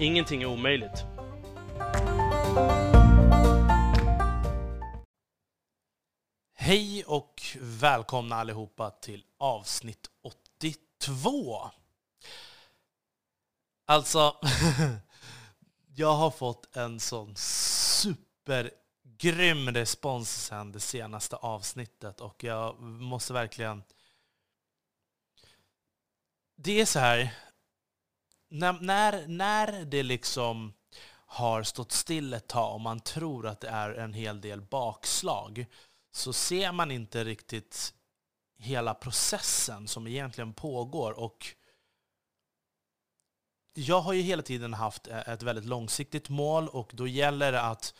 Ingenting är omöjligt. Hej och välkomna allihopa till avsnitt 82. Alltså, jag har fått en sån supergrym respons sen det senaste avsnittet och jag måste verkligen... Det är så här, när, när, när det liksom har stått still ett tag och man tror att det är en hel del bakslag så ser man inte riktigt hela processen som egentligen pågår. Och jag har ju hela tiden haft ett väldigt långsiktigt mål och då gäller det att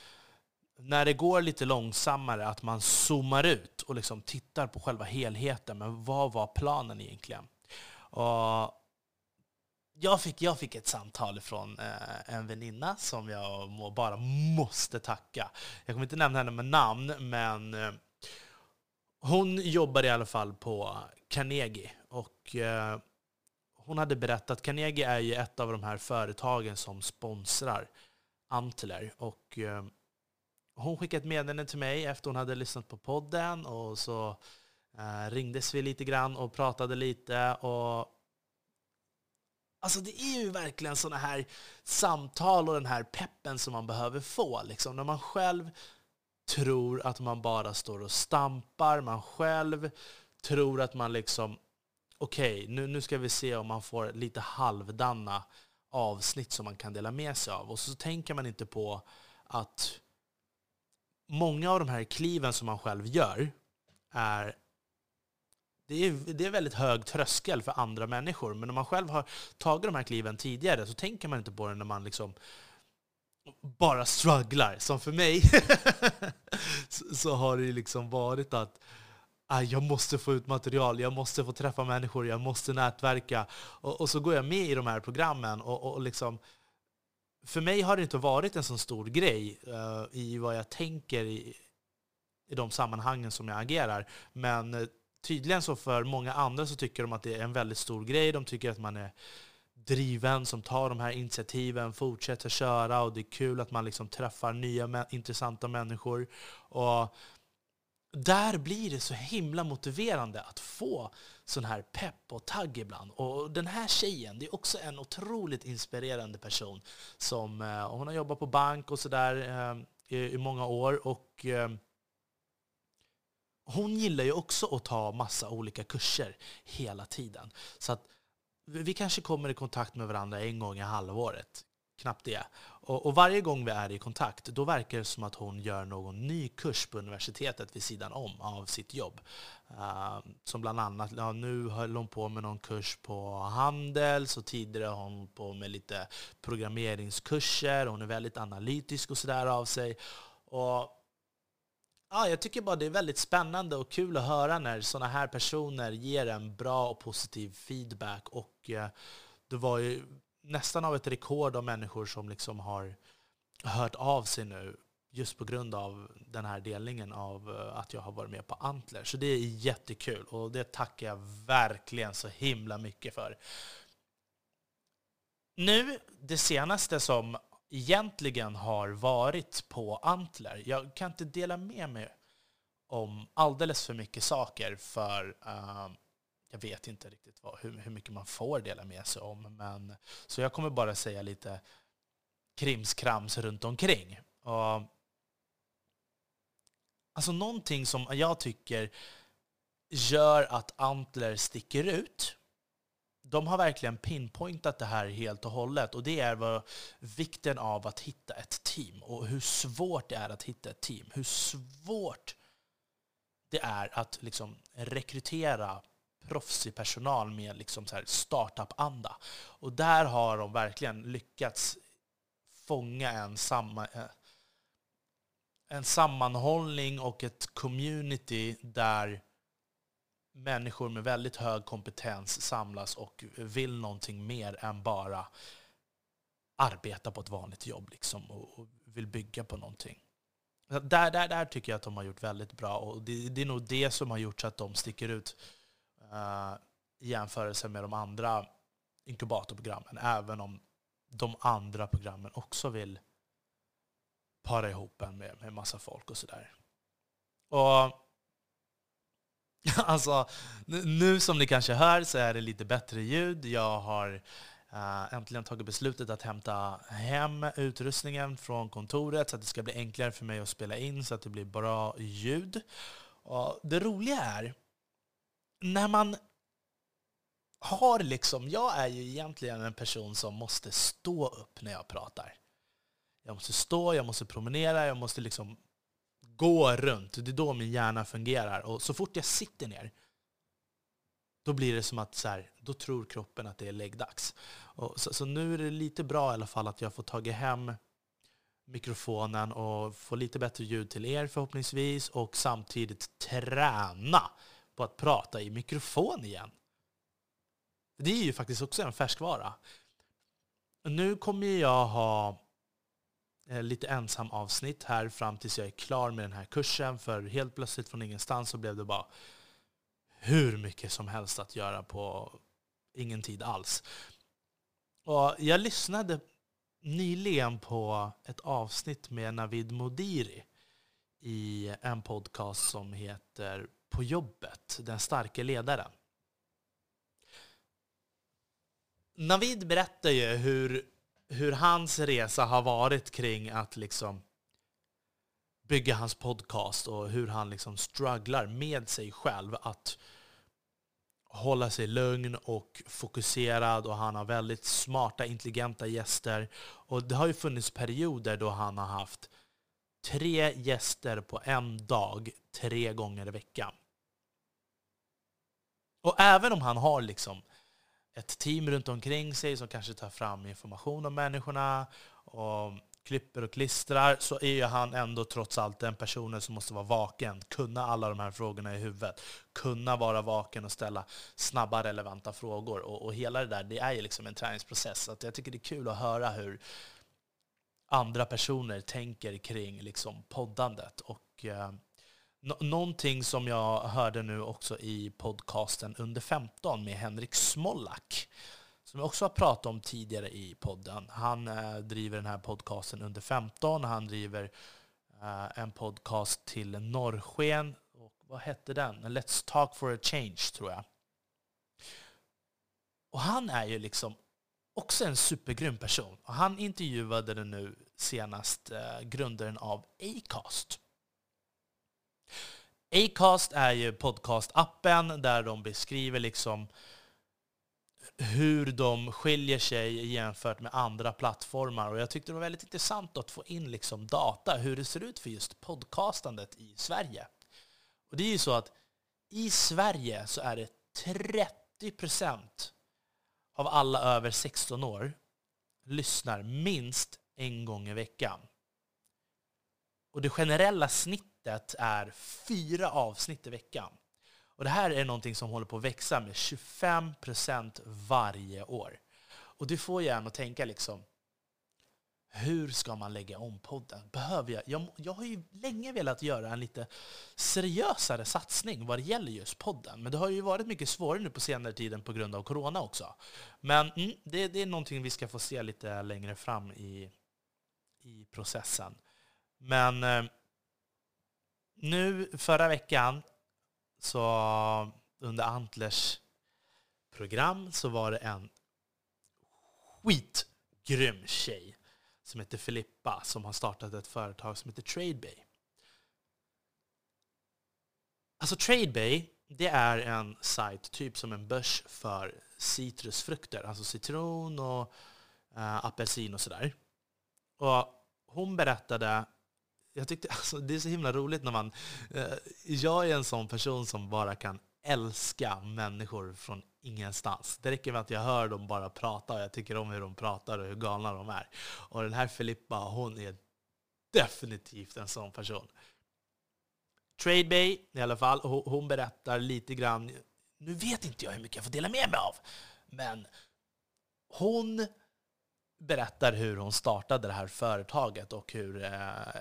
när det går lite långsammare att man zoomar ut och liksom tittar på själva helheten. Men vad var planen egentligen? Och jag fick, jag fick ett samtal från eh, en väninna som jag må, bara måste tacka. Jag kommer inte nämna henne med namn, men eh, hon jobbar i alla fall på Carnegie. Och eh, hon hade berättat, att Carnegie är ju ett av de här företagen som sponsrar Antler. Och eh, hon skickade ett meddelande till mig efter hon hade lyssnat på podden och så eh, ringdes vi lite grann och pratade lite. och Alltså det är ju verkligen sådana här samtal och den här peppen som man behöver få. Liksom. När man själv tror att man bara står och stampar, man själv tror att man liksom okej, okay, nu, nu ska vi se om man får lite halvdanna avsnitt som man kan dela med sig av. Och så tänker man inte på att många av de här kliven som man själv gör är det är, det är väldigt hög tröskel för andra människor. Men om man själv har tagit de här kliven tidigare så tänker man inte på det när man liksom bara strugglar. Som för mig så, har det liksom varit att ah, jag måste få ut material, jag måste få träffa människor, jag måste nätverka. Och, och så går jag med i de här programmen. och, och liksom, för mig har det inte varit en så stor grej uh, i vad jag tänker i, i de sammanhangen som jag agerar. Men eh, tydligen så för många andra så tycker de att det är en väldigt stor grej. De tycker att man är driven, som tar de här initiativen, fortsätter köra och det är kul att man liksom träffar nya intressanta människor. Och där blir det så himla motiverande att få sån här pepp och tagg ibland. Och den här tjejen, det är också en otroligt inspirerande person. som eh, Hon har jobbat på bank och sådär eh, i, många år. och eh, hon gillar ju också att ta massa olika kurser hela tiden. Så att vi kanske kommer i kontakt med varandra en gång i halvåret. Knappt det. Och, och, varje gång vi är i kontakt, då verkar det som att hon gör någon ny kurs på universitetet vid sidan om av sitt jobb. Uh, som bland annat, ja, nu höll hon på med någon kurs på Handels och tidigare har hon på med lite programmeringskurser. Hon är väldigt analytisk och sådär av sig. Och Ja, jag tycker bara det är väldigt spännande och kul att höra när sådana här personer ger en bra och positiv feedback. Och eh, det var ju nästan av ett rekord av människor som liksom har hört av sig nu just på grund av den här delningen av eh, att jag har varit med på Antler. Så det är jättekul och det tackar jag verkligen så himla mycket för. Nu, det senaste som egentligen har varit på Antler. Jag kan inte dela med mig om alldeles för mycket saker för uh, jag vet inte riktigt vad, hur, hur mycket man får dela med sig om. Men, så jag kommer bara säga lite krimskrams runt omkring. Och, alltså någonting som jag tycker gör att Antler sticker ut de har verkligen pinpointat det här helt och hållet. Och det är vad, vikten av att hitta ett team och hur svårt det är att hitta ett team. Hur svårt det är att liksom rekrytera proffsig personal med liksom så här startup-anda. Och där har de verkligen lyckats fånga en, samma, eh, en sammanhållning och ett community där människor med väldigt hög kompetens samlas och vill någonting mer än bara arbeta på ett vanligt jobb liksom, och vill bygga på någonting. Där, där, där tycker jag att de har gjort väldigt bra och det, det är nog det som har gjort så att de sticker ut uh, i jämförelse med de andra inkubatorprogrammen, även om de andra programmen också vill para ihop en med, med massa folk och sådär. Och alltså, nu som ni kanske hör så är det lite bättre ljud. Jag har uh, äntligen tagit beslutet att hämta hem utrustningen från kontoret så att det ska bli enklare för mig att spela in så att det blir bra ljud. Och det roliga är, när man har liksom, jag är ju egentligen en person som måste stå upp när jag pratar. Jag måste stå, jag måste promenera, jag måste liksom gå runt. Det är då min hjärna fungerar. Och så fort jag sitter ner, då blir det som att så här, då tror kroppen att det är läggdags. Och så, så, nu är det lite bra i alla fall att jag får tagit hem mikrofonen och få lite bättre ljud till er förhoppningsvis och samtidigt träna på att prata i mikrofon igen. Det är ju faktiskt också en färskvara. Nu kommer jag ha Eh, lite ensam avsnitt här fram tills jag är klar med den här kursen. För helt plötsligt från ingenstans så blev det bara hur mycket som helst att göra på ingen tid alls. Och jag lyssnade nyligen på ett avsnitt med Navid Modiri i en podcast som heter På jobbet, den starke ledaren. Navid berättar ju hur, hur hans resa har varit kring att liksom bygga hans podcast och hur han liksom strugglar med sig själv att hålla sig lugn och fokuserad och han har väldigt smarta, intelligenta gäster. Och det har ju funnits perioder då han har haft tre gäster på en dag, tre gånger i veckan. Och även om han har liksom ett team runt omkring sig som kanske tar fram information om människorna och klipper och klistrar, så är ju han ändå trots allt den personen som måste vara vaken, kunna alla de här frågorna i huvudet, kunna vara vaken och ställa snabba, relevanta frågor. Och, och hela det där, det är ju liksom en träningsprocess. Så jag tycker det är kul att höra hur andra personer tänker kring liksom poddandet. Och, eh, eh, Någonting som jag hörde nu också i podcasten Under 15 med Henrik Smollack, som jag också har pratat om tidigare i podden. Han eh, driver den här podcasten Under 15. Han driver eh, en podcast till Norrsken. Och vad hette den? Let's talk for a change, tror jag. Och han är ju liksom också en supergrym person. Och han intervjuade den nu senast eh, grundaren av Acast. Acast är ju podcastappen där de beskriver liksom hur de skiljer sig jämfört med andra plattformar. Och jag tyckte det var väldigt intressant att få in liksom data, hur det ser ut för just podcastandet i Sverige. Och det är ju så att i Sverige så är det 30 procent av alla över 16 år lyssnar minst en gång i veckan. Och det generella snittet är fyra avsnitt i veckan. Och det här är någonting som håller på att växa med 25 procent varje år. Och det får jag att tänka liksom, hur ska man lägga om podden? Behöver jag, jag? Jag har ju länge velat göra en lite seriösare satsning vad det gäller just podden. Men det har ju varit mycket svårare nu på senare tiden på grund av corona också. Men mm, det, det, är någonting vi ska få se lite längre fram i, i processen. Men eh, nu förra veckan så under Antlers program så var det en skitgrym tjej som heter Filippa som har startat ett företag som heter Tradebay. Alltså Tradebay, det är en sajt, typ som en börs för citrusfrukter, alltså citron och äh, apelsin och sådär. Och hon berättade jag tyckte alltså, det är så himla roligt när man... Eh, jag är en sån person som bara kan älska människor från ingenstans. Det räcker med att jag hör dem bara prata och jag tycker om hur de pratar och hur galna de är. Och den här Filippa, hon är definitivt en sån person. Tradebay i alla fall, hon berättar lite grann, nu vet inte jag hur mycket jag får dela med mig av, men hon berättar hur hon startade det här företaget och hur eh,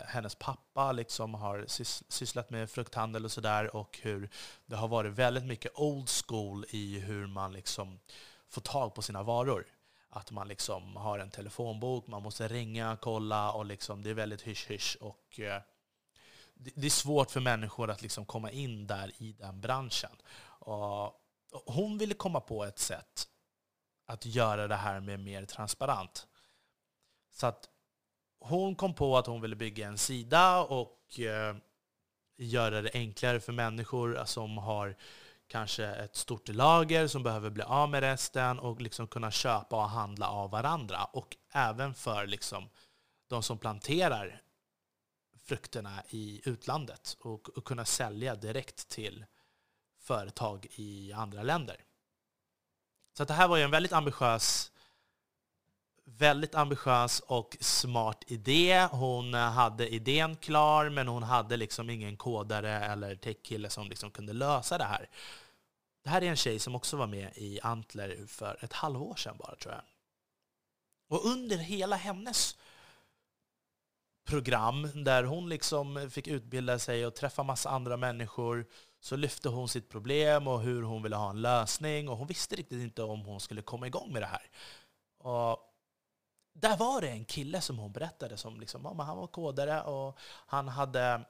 hennes pappa liksom har sysslat med frukthandel och sådär och hur det har varit väldigt mycket old school i hur man liksom får tag på sina varor. Att man liksom har en telefonbok, man måste ringa, kolla och liksom, det är väldigt hysch-hysch. Och, eh, det är svårt för människor att liksom komma in där i den branschen. Och hon ville komma på ett sätt att göra det här med mer transparent. Så att hon kom på att hon ville bygga en sida och eh, göra det enklare för människor eh, som har kanske ett stort lager som behöver bli av med resten och liksom kunna köpa och handla av varandra. Och även för liksom de som planterar frukterna i utlandet och, och kunna sälja direkt till företag i andra länder. Så det här var ju en väldigt ambitiös väldigt ambitiös och smart idé. Hon eh, hade idén klar, men hon hade liksom ingen kodare eller techkille som liksom kunde lösa det här. Det här är en tjej som också var med i Antler för ett halvår sedan bara, tror jag. Och under hela hennes program, där hon liksom fick utbilda sig och träffa massa andra människor, så lyfte hon sitt problem och hur hon ville ha en lösning. Och hon visste riktigt inte om hon skulle komma igång med det här. Och där var det en kille som hon berättade som liksom, ja, han var kodare och han hade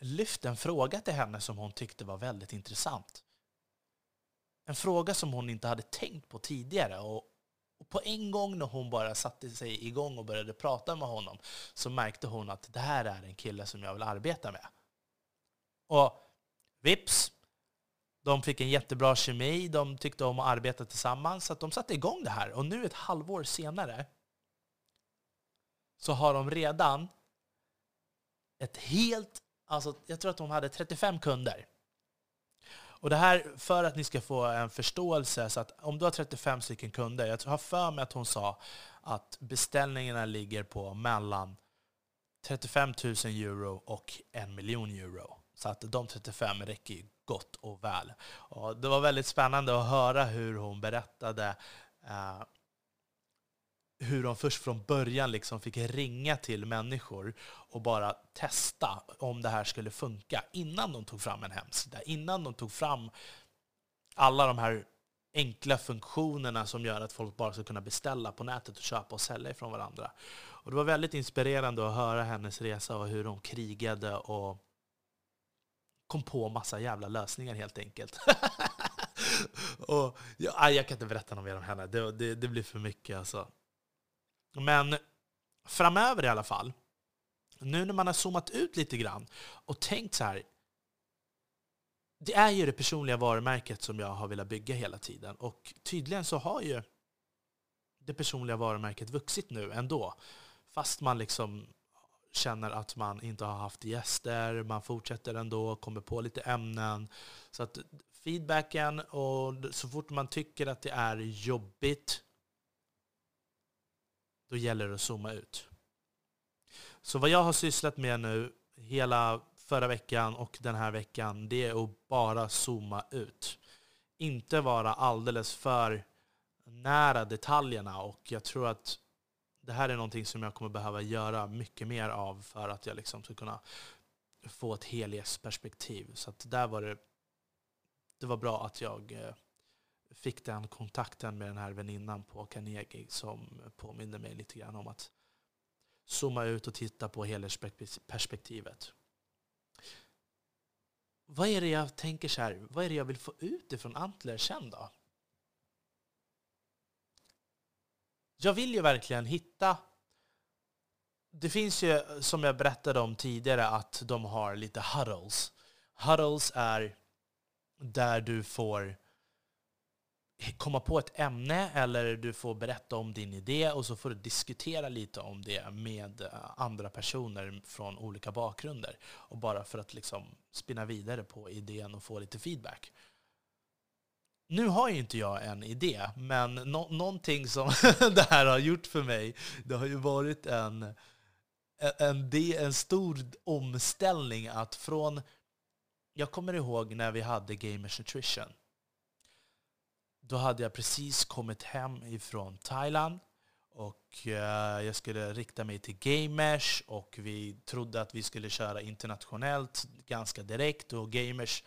lyft en fråga till henne som hon tyckte var väldigt intressant. En fråga som hon inte hade tänkt på tidigare. Och, och på en gång när hon bara satte sig igång och började prata med honom så märkte hon att det här är en kille som jag vill arbeta med. Och vips, de fick en jättebra kemi, de tyckte om att arbeta tillsammans, så de satte igång det här. Och nu ett halvår senare så har de redan ett helt... Alltså, jag tror att de hade 35 kunder. Och det här för att ni ska få en förståelse, så att om du har 35 stycken kunder, jag har för mig att hon sa att beställningarna ligger på mellan 35 000 euro och en miljon euro. Så att de 35 räcker ju gott och väl. Och det var väldigt spännande att höra hur hon berättade eh, hur de först från början liksom fick ringa till människor och bara testa om det här skulle funka innan de tog fram en hemsida, innan de tog fram alla de här enkla funktionerna som gör att folk bara ska kunna beställa på nätet och köpa och sälja ifrån varandra. Och det var väldigt inspirerande att höra hennes resa och hur de krigade och kom på massa jävla lösningar helt enkelt. och, ja, jag kan inte berätta något mer om henne, det, det, det blir för mycket alltså. Men framöver i alla fall, nu när man har zoomat ut lite grann och tänkt så här, det är ju det personliga varumärket som jag har velat bygga hela tiden. Och tydligen så har ju det personliga varumärket vuxit nu ändå. Fast man liksom känner att man inte har haft gäster, man fortsätter ändå, kommer på lite ämnen. Så att feedbacken, och så fort man tycker att det är jobbigt då gäller det att zooma ut. Så vad jag har sysslat med nu hela förra veckan och den här veckan, det är att bara zooma ut. Inte vara alldeles för nära detaljerna och jag tror att det här är någonting som jag kommer behöva göra mycket mer av för att jag liksom ska kunna få ett helhetsperspektiv. Så att där var det, det var bra att jag eh, fick den kontakten med den här väninnan på Carnegie som påminde mig lite grann om att zooma ut och titta på helhetsperspektivet. Vad är det jag tänker så här, vad är det jag vill få ut ifrån Antler sen då? Jag vill ju verkligen hitta... Det finns ju, som jag berättade om tidigare, att de har lite huddles. Huddles är där du får komma på ett ämne eller du får berätta om din idé och så får du diskutera lite om det med eh, andra personer från olika bakgrunder. Och bara för att liksom spinna vidare på idén och få lite feedback. Nu har ju inte jag en idé, men no någonting som det här har gjort för mig, det har ju varit en, e-, en, en stor omställning att från... Jag kommer ihåg när vi hade Gamers Nutrition. Då hade jag precis kommit hem ifrån Thailand och eh, jag skulle rikta mig till Gamers och vi trodde att vi skulle köra internationellt ganska direkt och Gamers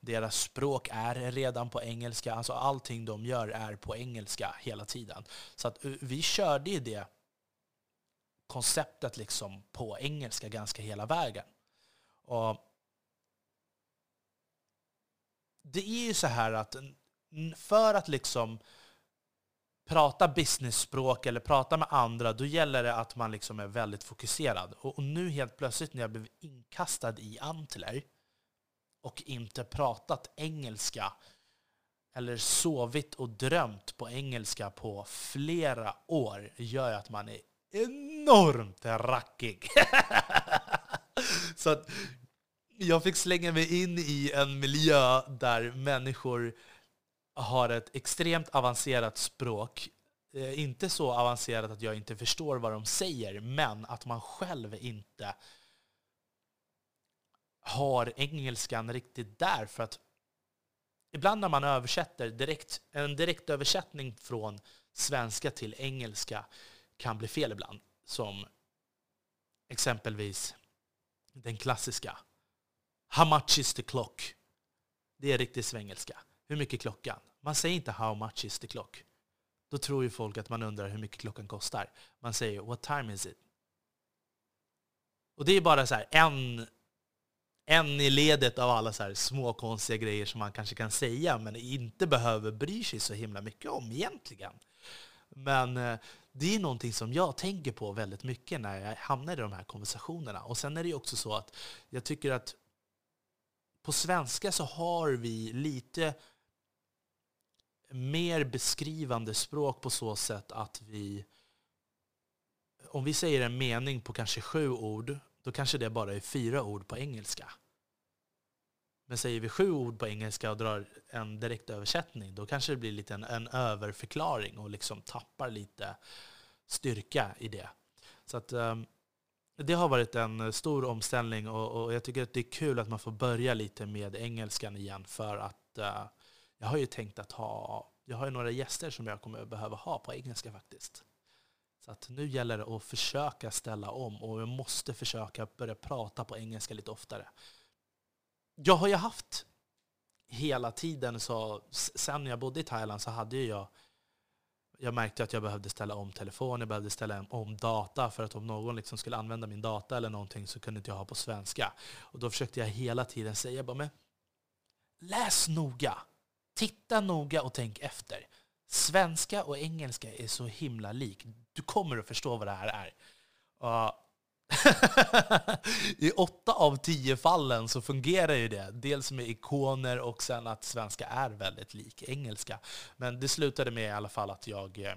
deras språk är redan på engelska. Alltså allting de gör är på engelska hela tiden. Så att eh, vi körde ju det konceptet liksom på engelska ganska hela vägen. Och det är ju så här att för att liksom prata business-språk eller prata med andra, då gäller det att man liksom är väldigt fokuserad. Och, nu helt plötsligt när jag blev inkastad i Antler och inte pratat engelska eller sovit och drömt på engelska på flera år gör att man är enormt rackig. Så att jag fick slänga mig in i en miljö där människor har ett extremt avancerat språk. Eh, inte så avancerat att jag inte förstår vad de säger, men att man själv inte har engelskan riktigt där. För att ibland när man översätter, direkt, en direktöversättning från svenska till engelska kan bli fel ibland. Som exempelvis den klassiska How much is the clock? Det är riktigt svengelska. Hur mycket är klockan? Man säger inte how much is the clock. Då tror ju folk att man undrar hur mycket klockan kostar. Man säger what time is it? Och det är bara så här, en, en i ledet av alla så här små konstiga grejer som man kanske kan säga men inte behöver bry sig så himla mycket om egentligen. Men eh, det är någonting som jag tänker på väldigt mycket när jag hamnar i de här konversationerna. Och sen är det ju också så att jag tycker att på svenska så har vi lite mer beskrivande språk på så sätt att vi... Om vi säger en mening på kanske sju ord, då kanske det bara är fyra ord på engelska. Men säger vi sju ord på engelska och drar en direktöversättning, då kanske det blir lite en, en överförklaring och liksom tappar lite styrka i det. Så att, um, det har varit en stor omställning och, och, jag tycker att det är kul att man får börja lite med engelskan igen för att uh, jag har ju tänkt att ha, jag har ju några gäster som jag kommer behöva ha på engelska faktiskt. Så att nu gäller det att försöka ställa om och jag måste försöka börja prata på engelska lite oftare. Jag har ju haft hela tiden, så, sen jag bodde i Thailand så hade jag jag märkte att jag behövde ställa om telefon, jag behövde ställa om data för att om någon liksom skulle använda min data eller någonting så kunde inte jag ha på svenska. Och då försökte jag hela tiden säga bara, men läs noga. Titta noga och tänk efter. Svenska och engelska är så himla lik. Du kommer att förstå vad det här är. Uh, I åtta av tio fallen så fungerar ju det. Dels med ikoner och sen att svenska är väldigt lik engelska. Men det slutade med i alla fall att jag eh,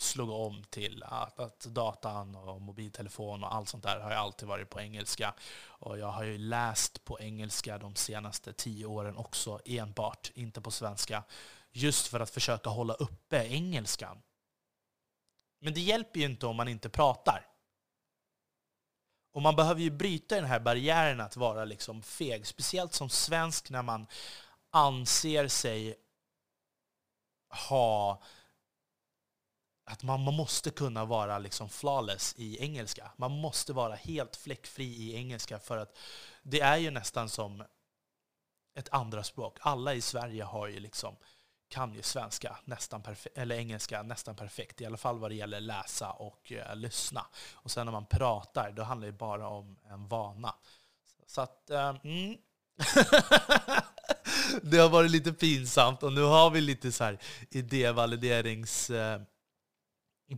slog om till att, att datan och mobiltelefon och allt sånt där har alltid varit på engelska. Och jag har ju läst på engelska de senaste tio åren också enbart, inte på svenska. Just för att försöka hålla uppe engelskan. Men det hjälper ju inte om man inte pratar. Och man behöver ju bryta den här barriären att vara liksom feg, speciellt som svensk när man anser sig ha att man, man måste kunna vara liksom flawless i engelska. Man måste vara helt fläckfri i engelska för att det är ju nästan som ett andra språk. Alla i Sverige har ju liksom, kan ju svenska nästan eller engelska nästan perfekt, i alla fall vad det gäller läsa och eh, lyssna. Och sen när man pratar, då handlar det bara om en vana. Så att, eh, mm. det har varit lite pinsamt och nu har vi lite så här idévaliderings...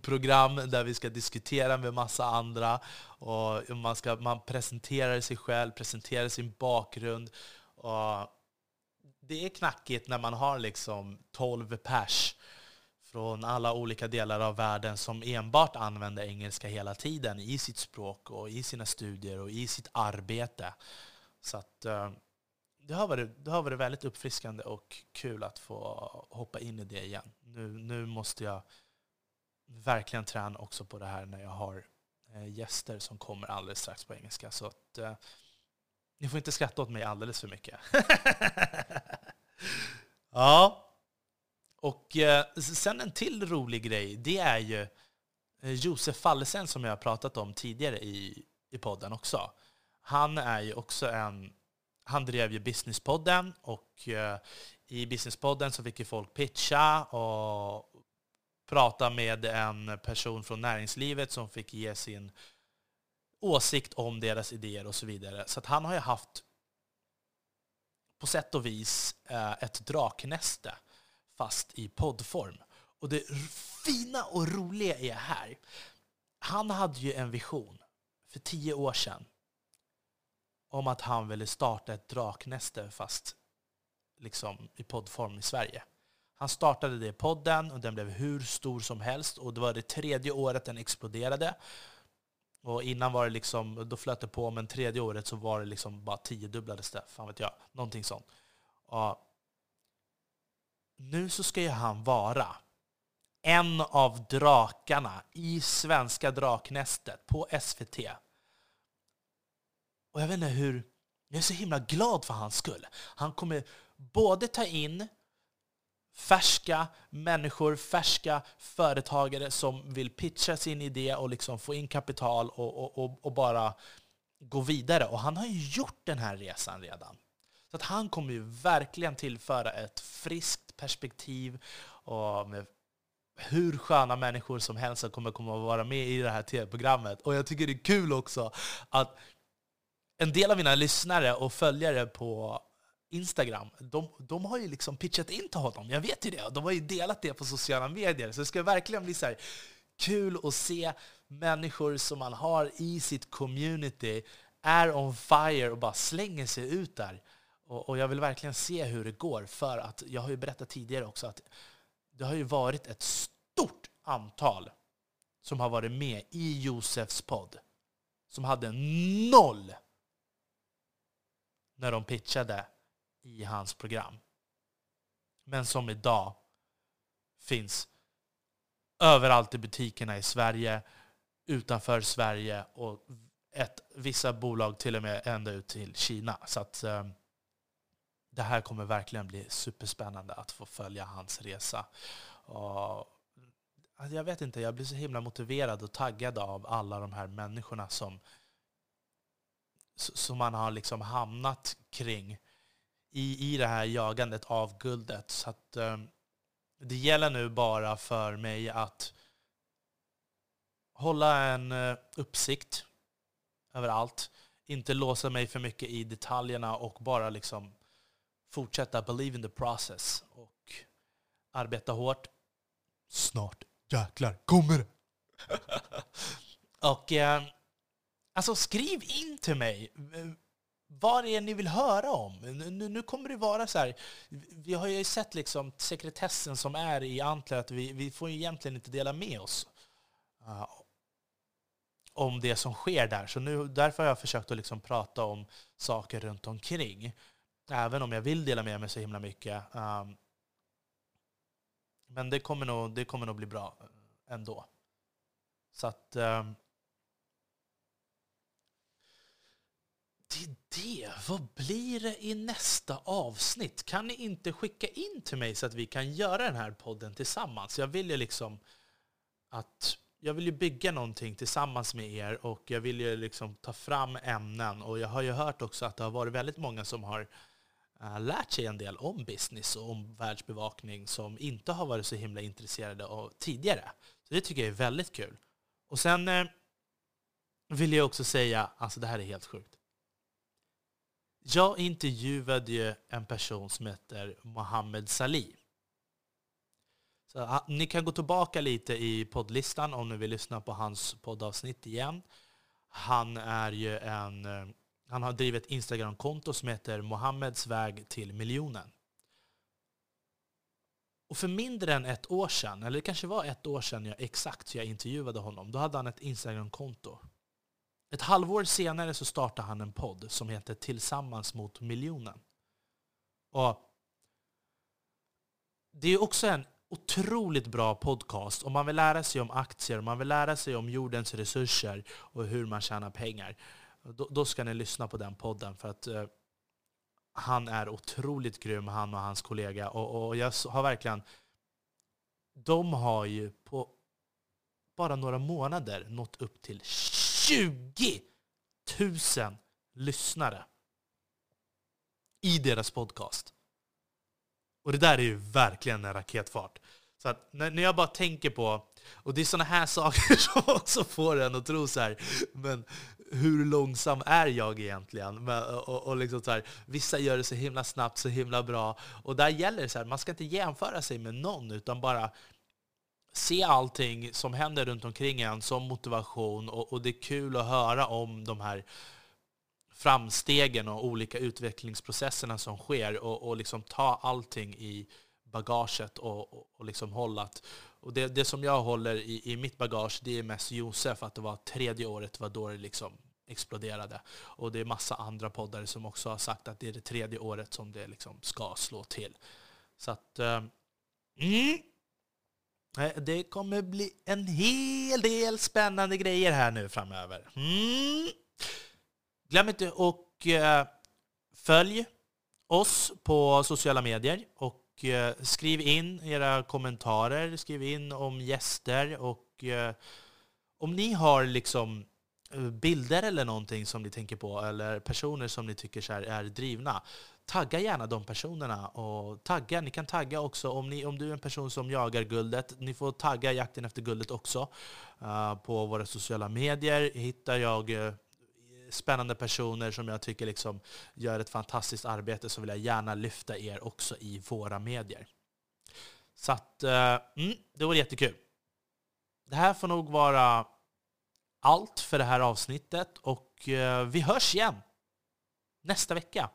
Program där vi ska diskutera med massa andra. Och man, ska, man presenterar sig själv, presenterar sin bakgrund. Och det är knackigt när man har liksom 12 pers från alla olika delar av världen som enbart använder engelska hela tiden i sitt språk och i sina studier och i sitt arbete. Så att, eh, det, har varit, det har varit väldigt uppfriskande och kul att få hoppa in i det igen. Nu, nu måste jag verkligen träna också på det här när jag har eh, gäster som kommer alldeles strax på engelska. Så att, eh, ni får inte skratta åt mig alldeles för mycket. ja. Och eh, sen en till rolig grej, det är ju eh, Josef Fallesen som jag har pratat om tidigare i, i podden också. Han är ju också en... Han drev ju Businesspodden och eh, i Businesspodden så fick ju folk pitcha och prata med en person från näringslivet som fick ge sin åsikt om deras idéer och så vidare. Så att han har ju haft på sätt och vis eh, ett draknäste fast i poddform. Och det fina och roliga är här, han hade ju en vision för tio år sedan om att han ville starta ett draknäste fast liksom i poddform i Sverige. Han startade det i podden och den blev hur stor som helst och det var det tredje året den exploderade. Och innan var det liksom, då flöt det på, men tredje året så var det liksom bara tiodubblades det. Fan vet jag. Någonting sånt. Och nu så ska ju han vara en av drakarna i Svenska draknästet på SVT. Och jag vet inte hur... Jag är så himla glad för hans skull. Han kommer både ta in färska människor, färska företagare som vill pitcha sin idé och liksom få in kapital och, och, och, bara gå vidare. Och han har ju gjort den här resan redan. Så att han kommer ju verkligen tillföra ett friskt perspektiv och med hur sköna människor som helst kommer komma att vara med i det här tv-programmet. Och jag tycker det är kul också att en del av mina lyssnare och följare på Instagram, de, de har ju liksom pitchat in till honom. Jag vet ju det. De har ju delat det på sociala medier. Så det ska verkligen bli så här kul att se människor som man har i sitt community är on fire och bara slänger sig ut där. Och, och, jag vill verkligen se hur det går, för att jag har ju berättat tidigare också att det har ju varit ett stort antal som har varit med i Josefs podd som hade noll när de pitchade i hans program. Men som idag finns överallt i butikerna i Sverige, utanför Sverige och ett, vissa bolag till och med ända ut till Kina. Så att, ehm, det här kommer verkligen bli superspännande att få följa hans resa. Och alltså, jag vet inte, jag blir så himla motiverad och taggad av alla de här människorna som, som man har liksom hamnat kring i, i det här jagandet av guldet. Så att, um, det gäller nu bara för mig att hålla en uh, uppsikt över allt. Inte låsa mig för mycket i detaljerna och bara liksom fortsätta believe in the process och arbeta hårt. Snart jäklar kommer det! och eh, alltså skriv in till mig vad det är ni vill höra om. Nu, nu kommer det vara så här, vi har ju sett liksom sekretessen som är i Antler, att vi, vi får egentligen inte dela med oss uh, om det som sker där. Så nu, därför har jag försökt att liksom prata om saker runt omkring. Även om jag vill dela med mig så himla mycket. Um, men det kommer, nog, det kommer nog bli bra eh, ändå. Så att... Um, det är det. Vad blir det i nästa avsnitt? Kan ni inte skicka in till mig så att vi kan göra den här podden tillsammans? Jag vill ju liksom att jag vill ju bygga någonting tillsammans med er och jag vill ju liksom ta fram ämnen. Och jag har ju hört också att det har varit väldigt många som har eh, lärt sig en del om business och om världsbevakning som inte har varit så himla intresserade av tidigare. Så det tycker jag är väldigt kul. Och sen eh, vill jag också säga, alltså det här är helt sjukt. Jag intervjuade ju en person som heter Mohammed Salih. Så, ni kan gå tillbaka lite i poddlistan om ni vill lyssna på hans poddavsnitt igen. Han är ju en eh, han har drivit ett Instagramkonto som heter Mohammeds väg till miljonen. Och för mindre än ett år sedan, eller det kanske var ett år sedan jag exakt jag intervjuade honom, då hade han ett Instagramkonto. Ett halvår senare så startade han en podd som heter Tillsammans mot miljonen. Och det är också en otroligt bra podcast om man vill lära sig om aktier, om man vill lära sig om jordens resurser och hur man tjänar pengar. Då, då ska ni lyssna på den podden för att eh, han är otroligt grym, han och hans kollega. Och, och jag har verkligen... De har ju på bara några månader nått upp till 20 000 lyssnare i deras podcast. Och det där är ju verkligen en raketfart. Så att när, jag bara tänker på, och det är sådana här saker som också får en att tro så här, men hur långsam är jag egentligen? Och, och liksom så här, vissa gör det så himla snabbt, så himla bra. Och där gäller det så här, man ska inte jämföra sig med någon, utan bara se allting som händer runt omkring en som motivation. Och, och det är kul att höra om de här framstegen och olika utvecklingsprocesserna som sker och, och liksom ta allting i bagaget och, och, och liksom hålla. Och det, det som jag håller i, i mitt bagage det är mest Josef, att det var tredje året var då det liksom exploderade. Och det är massa andra poddare som också har sagt att det är det tredje året som det liksom ska slå till. Så att... Um, mm, Eh, det kommer bli en hel del spännande grejer här nu framöver. Mm. Glöm inte att följa eh, följ oss på sociala medier och eh, skriv in era kommentarer, skriv in om gäster och om ni har liksom bilder eller någonting som ni tänker på eller personer som ni tycker är drivna, tagga gärna de personerna. Och tagga, ni kan tagga också om, ni, om du är en person som jagar guldet. Ni får tagga jakten efter guldet också. Uh, på våra sociala medier hittar jag uh, spännande personer som jag tycker liksom gör ett fantastiskt arbete så vill jag gärna lyfta er också i våra medier. Så att, uh, mm, det vore jättekul. Det här får nog vara allt för det här avsnittet och vi hörs igen nästa vecka.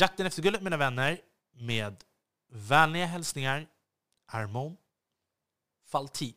Jakten efter guldet mina vänner med vänliga hälsningar Armon Faltin.